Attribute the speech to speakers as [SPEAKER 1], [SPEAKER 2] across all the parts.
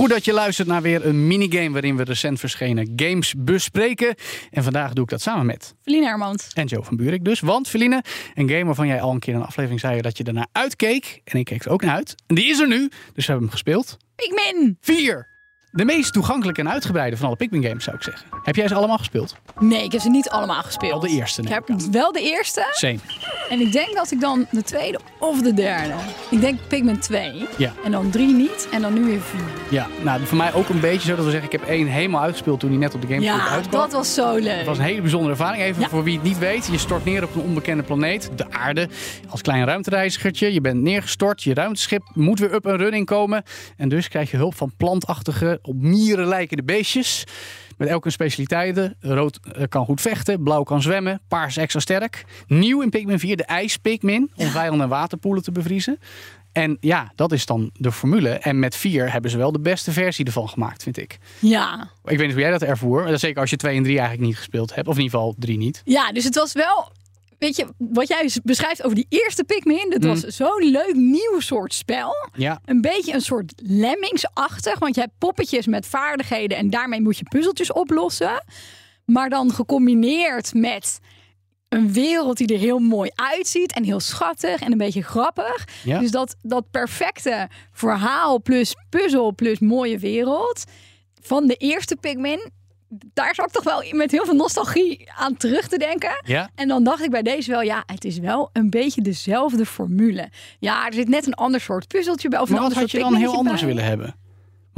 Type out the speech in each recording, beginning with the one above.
[SPEAKER 1] Goed dat je luistert naar weer een minigame waarin we recent verschenen games bespreken. En vandaag doe ik dat samen met
[SPEAKER 2] Feline Hermans.
[SPEAKER 1] en Joe van Buurik dus. Want Feline, een game waarvan jij al een keer in een aflevering zei dat je ernaar uitkeek. En ik keek er ook naar uit. En die is er nu, dus we hebben hem gespeeld.
[SPEAKER 2] Pikmin!
[SPEAKER 1] Vier. De meest toegankelijke en uitgebreide van alle Pikmin games zou ik zeggen. Heb jij ze allemaal gespeeld?
[SPEAKER 2] Nee, ik heb ze niet allemaal gespeeld.
[SPEAKER 1] Wel de eerste,
[SPEAKER 2] Ik heb wel de eerste.
[SPEAKER 1] Same.
[SPEAKER 2] En ik denk dat ik dan de tweede of de derde. Ik denk Pikmin 2.
[SPEAKER 1] Ja.
[SPEAKER 2] En dan 3 niet. En dan nu weer 4.
[SPEAKER 1] Ja, nou voor mij ook een beetje zo dat we zeggen, ik heb één helemaal uitgespeeld toen die net op de Gamecube
[SPEAKER 2] Ja,
[SPEAKER 1] uitkwam.
[SPEAKER 2] dat was zo leuk.
[SPEAKER 1] Het was een hele bijzondere ervaring. Even
[SPEAKER 2] Ja.
[SPEAKER 1] voor wie het niet weet. Je stort neer op een onbekende planeet, de aarde. Als klein ruimtereizigertje. Je bent neergestort. Je ruimteschip moet weer up en running komen. En dus krijg je hulp van plantachtige, op mieren lijkende beestjes. Met elk een specialiteiten. Rood eh, kan goed vechten, blauw kan zwemmen, paars extra sterk. Nieuw in Pikmin 4 de ijs Pikmin. Om vijanden en waterpoelen te bevriezen. En ja, dat is dan de formule. En met 4 hebben ze wel de beste versie ervan gemaakt, vind ik.
[SPEAKER 2] Ja.
[SPEAKER 1] Ik weet niet hoe jij dat ervoer. maar Zeker als je 2 en 3 eigenlijk niet gespeeld hebt. Of in ieder geval 3 niet.
[SPEAKER 2] ja, dus het was wel... Weet je, wat jij beschrijft over die eerste Pikmin. Dat
[SPEAKER 1] Mm.
[SPEAKER 2] was zo'n leuk nieuw soort spel.
[SPEAKER 1] Ja,
[SPEAKER 2] Een beetje een soort lemmingsachtig. Want je hebt poppetjes met vaardigheden. En daarmee moet je puzzeltjes oplossen. Maar dan gecombineerd met een wereld die er heel mooi uitziet. En heel schattig en een beetje grappig.
[SPEAKER 1] Ja.
[SPEAKER 2] Dus dat, dat perfecte verhaal plus puzzel plus mooie wereld. Van de eerste Pikmin. Daar zat ik toch wel met heel veel nostalgie aan terug te denken.
[SPEAKER 1] ja.
[SPEAKER 2] En dan dacht ik bij deze wel, ja, het is wel een beetje dezelfde formule. Ja, er zit net een ander soort puzzeltje bij. Of
[SPEAKER 1] Maar
[SPEAKER 2] een
[SPEAKER 1] wat
[SPEAKER 2] ander
[SPEAKER 1] had je dan heel anders willen hebben?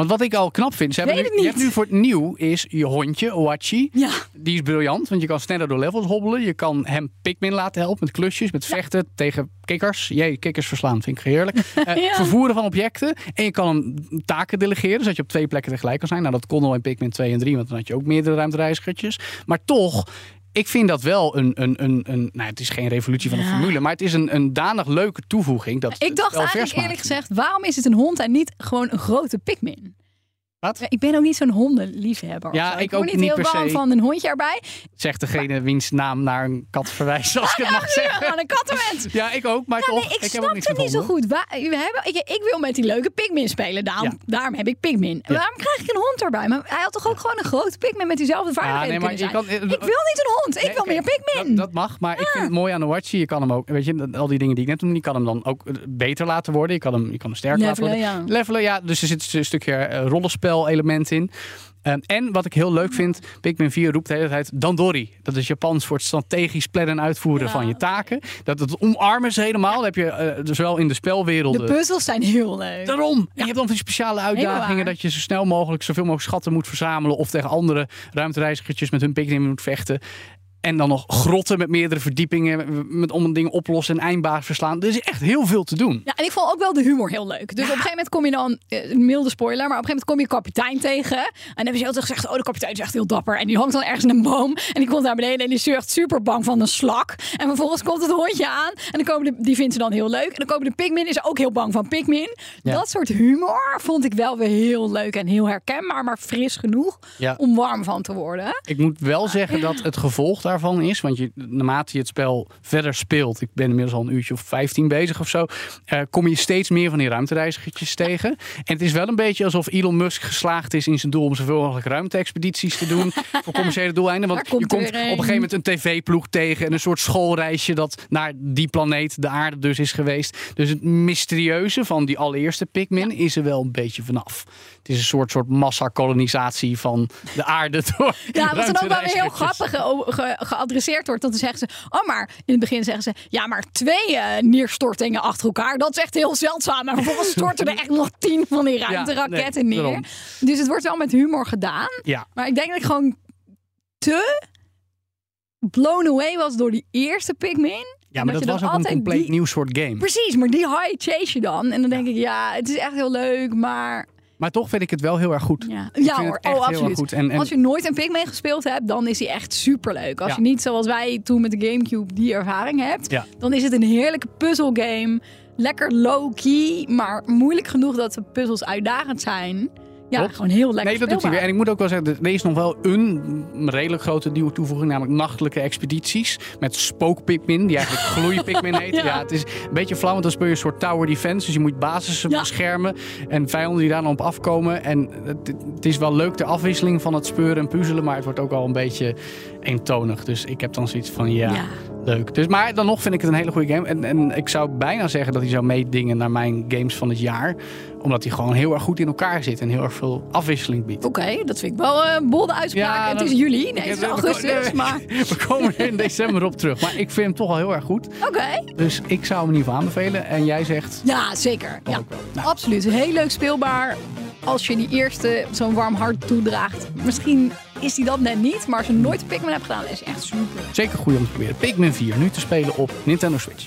[SPEAKER 1] Want wat ik al knap vind, ze hebben
[SPEAKER 2] Weet
[SPEAKER 1] nu, je hebt nu voor het nieuw is je hondje, Oachi.
[SPEAKER 2] Ja,
[SPEAKER 1] Die is briljant, want je kan sneller door levels hobbelen. Je kan hem Pikmin laten helpen met klusjes, met vechten tegen kikkers. Jee, kikkers verslaan vind ik heerlijk. Eh,
[SPEAKER 2] Ja.
[SPEAKER 1] Vervoeren van objecten. En je kan hem taken delegeren, zodat je op twee plekken tegelijk kan zijn. Nou, dat kon al in Pikmin 2 en 3, want dan had je ook meerdere ruimtereizigertjes. Maar toch... Ik vind dat wel een, een, een, een nou, het is geen revolutie van de
[SPEAKER 2] Ja.
[SPEAKER 1] formule, maar het is een, een danig leuke toevoeging. Dat
[SPEAKER 2] ik dacht eigenlijk eerlijk gezegd, waarom is het een hond en niet gewoon een grote Pikmin?
[SPEAKER 1] Wat?
[SPEAKER 2] Ja, Ik ben ook niet zo'n hondenliefhebber.
[SPEAKER 1] Ja, ik
[SPEAKER 2] word
[SPEAKER 1] ook
[SPEAKER 2] niet
[SPEAKER 1] niet
[SPEAKER 2] heel
[SPEAKER 1] se.
[SPEAKER 2] van een hondje erbij.
[SPEAKER 1] Zegt degene wiens naam naar een kat verwijst, als ik het mag
[SPEAKER 2] Ja,
[SPEAKER 1] zeggen.
[SPEAKER 2] gewoon een kattenmens.
[SPEAKER 1] Ja, ik ook, maar
[SPEAKER 2] Ja,
[SPEAKER 1] toch.
[SPEAKER 2] nee, ik,
[SPEAKER 1] ik heb ook
[SPEAKER 2] snap
[SPEAKER 1] niks
[SPEAKER 2] het niet zo goed. Waar, we hebben, ik, ik wil met die leuke Pikmin spelen. Daarom,
[SPEAKER 1] Ja.
[SPEAKER 2] daarom heb ik Pikmin. Waarom krijg ik een hond erbij? Maar hij had toch ook gewoon een grote Pikmin met diezelfde vaardigheden
[SPEAKER 1] nee, maar kan- eh,
[SPEAKER 2] ik wil niet een hond. Ik
[SPEAKER 1] Nee,
[SPEAKER 2] wil meer Pikmin.
[SPEAKER 1] Dat, dat mag, maar ik vind het mooi aan de Watchy. Je kan hem ook, weet je, al die dingen die ik net noemde, je kan hem dan ook eh, beter laten worden. Je kan hem, je kan hem sterker laten
[SPEAKER 2] Levelen,
[SPEAKER 1] worden.
[SPEAKER 2] ja.
[SPEAKER 1] Levelen, ja. Dus er zit een stukje eh, rollenspel-element in. Ehm, en wat ik heel leuk vind, Pikmin 4 roept de hele tijd Dandori. Dat is Japans voor het strategisch plannen en uitvoeren
[SPEAKER 2] Ja.
[SPEAKER 1] van je taken. Dat het omarmen ze helemaal. Dat heb je eh, zowel in de spelwerelden.
[SPEAKER 2] De puzzels zijn heel leuk.
[SPEAKER 1] Daarom. En je hebt dan van die speciale uitdagingen dat je zo snel mogelijk zoveel mogelijk schatten moet verzamelen. Of tegen andere ruimtereizigertjes met hun Pikmin moet vechten. En dan nog grotten met meerdere verdiepingen. Met om dingen oplossen en eindbaas verslaan. Er is echt heel veel te doen.
[SPEAKER 2] Ja, en ik vond ook wel de humor heel leuk. Dus op een gegeven moment kom je dan, eh, een milde spoiler, maar op een gegeven moment kom je kapitein tegen. En dan hebben ze altijd gezegd, oh de kapitein is echt heel dapper. En die hangt dan ergens in een boom. En die komt naar beneden en die is echt super bang van een slak. En vervolgens komt het hondje aan. En dan komen de, die vindt ze dan heel leuk. En dan komen de Pikmin, is ook heel bang van Pikmin.
[SPEAKER 1] Ja.
[SPEAKER 2] Dat soort humor vond ik wel weer heel leuk en heel herkenbaar. Maar fris genoeg
[SPEAKER 1] Ja.
[SPEAKER 2] om warm van te worden.
[SPEAKER 1] Ik moet wel zeggen dat het gevolg daarvan is. Want je, naarmate je het spel verder speelt. Ik ben inmiddels al een uurtje of 15 bezig of zo. eh, kom je steeds meer van die ruimtereizigertjes tegen. En het is wel een beetje alsof Elon Musk geslaagd is in zijn doel om zoveel mogelijk ruimte-expedities te doen. voor commerciële doeleinden. Want
[SPEAKER 2] komt
[SPEAKER 1] je komt op
[SPEAKER 2] een.
[SPEAKER 1] gegeven moment een tv-ploeg tegen. En een soort schoolreisje dat naar die planeet, de aarde dus, is geweest. Dus het mysterieuze van die allereerste Pikmin is er wel een beetje vanaf. Het is een soort, soort massakolonisatie van de aarde door
[SPEAKER 2] Ja, wat dan ook wel weer heel grappig geadresseerd wordt. Dan zeggen ze, oh maar in het begin zeggen ze, ja maar twee eh, neerstortingen achter elkaar, dat is echt heel zeldzaam. En vervolgens storten er echt nog tien van die ruimteraketten
[SPEAKER 1] nee,
[SPEAKER 2] neer. Dus het wordt wel met humor gedaan.
[SPEAKER 1] Ja,
[SPEAKER 2] Maar ik denk dat ik gewoon te blown away was door die eerste Pikmin.
[SPEAKER 1] ja maar dat was ook een compleet
[SPEAKER 2] die-
[SPEAKER 1] nieuw soort game.
[SPEAKER 2] Precies, maar die high chase je dan. En dan denk ik, ja, het is echt heel leuk, maar
[SPEAKER 1] Maar toch vind ik het wel heel erg goed.
[SPEAKER 2] Ja, ja hoor, oh absoluut.
[SPEAKER 1] goed. En, en
[SPEAKER 2] Als je nooit een Pikmin gespeeld hebt, dan is hij echt superleuk. Als
[SPEAKER 1] Ja.
[SPEAKER 2] je niet zoals wij toen met de Gamecube die ervaring hebt,
[SPEAKER 1] Ja.
[SPEAKER 2] dan is het een heerlijke puzzelgame. Lekker low-key, maar moeilijk genoeg dat de puzzels uitdagend zijn. Ja,
[SPEAKER 1] Klopt.
[SPEAKER 2] gewoon heel lekker
[SPEAKER 1] Nee, dat doet hij weer. En ik moet ook wel zeggen, er is nog wel een redelijk grote nieuwe toevoeging, namelijk nachtelijke expedities. Met spook-Pikmin, die eigenlijk gloei-Pikmin heet. ja.
[SPEAKER 2] Ja.
[SPEAKER 1] het is een beetje flauw, want dan speel je een soort tower defense. Dus je moet basis
[SPEAKER 2] Ja.
[SPEAKER 1] beschermen en vijanden die daar dan op afkomen. En het, het is wel leuk, de afwisseling van het speuren en puzzelen, maar het wordt ook al een beetje eentonig. Dus ik heb dan zoiets van, ja,
[SPEAKER 2] Ja.
[SPEAKER 1] Leuk. Dus, maar dan nog vind ik het een hele goede game. En, en ik zou bijna zeggen dat hij zou meedingen naar mijn games van het jaar. Omdat hij gewoon heel erg goed in elkaar zit en heel erg veel afwisseling biedt.
[SPEAKER 2] Oké, dat vind ik wel een bolde uitspraak.
[SPEAKER 1] Ja,
[SPEAKER 2] het is juli, nee, het is
[SPEAKER 1] we-
[SPEAKER 2] augustus,
[SPEAKER 1] nee,
[SPEAKER 2] maar
[SPEAKER 1] We komen er in december op terug. Maar ik vind hem toch al heel erg goed.
[SPEAKER 2] oké.
[SPEAKER 1] Dus ik zou hem in ieder geval aanbevelen. En jij zegt...
[SPEAKER 2] Ja, zeker. Ja,
[SPEAKER 1] wel. Nou.
[SPEAKER 2] absoluut. Heel leuk speelbaar. Als je die eerste zo'n warm hart toedraagt. Misschien is die dat net niet, maar als je nooit Pikmin hebt gedaan, is echt super.
[SPEAKER 1] Zeker goed om te proberen. Pikmin 4, nu te spelen op Nintendo Switch.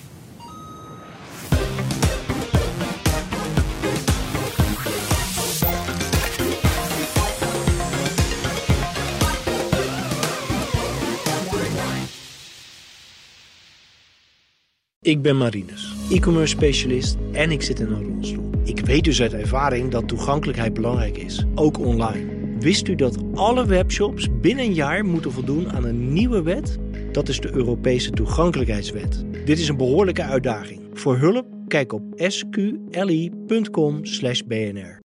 [SPEAKER 3] Ik ben Marinus, e-commerce specialist en ik zit in een rolstoel. Ik weet dus uit ervaring dat toegankelijkheid belangrijk is, ook online. Wist u dat alle webshops binnen een jaar moeten voldoen aan een nieuwe wet? Dat is de Europese toegankelijkheidswet. Dit is een behoorlijke uitdaging. Voor hulp kijk op sqli.com/bnr.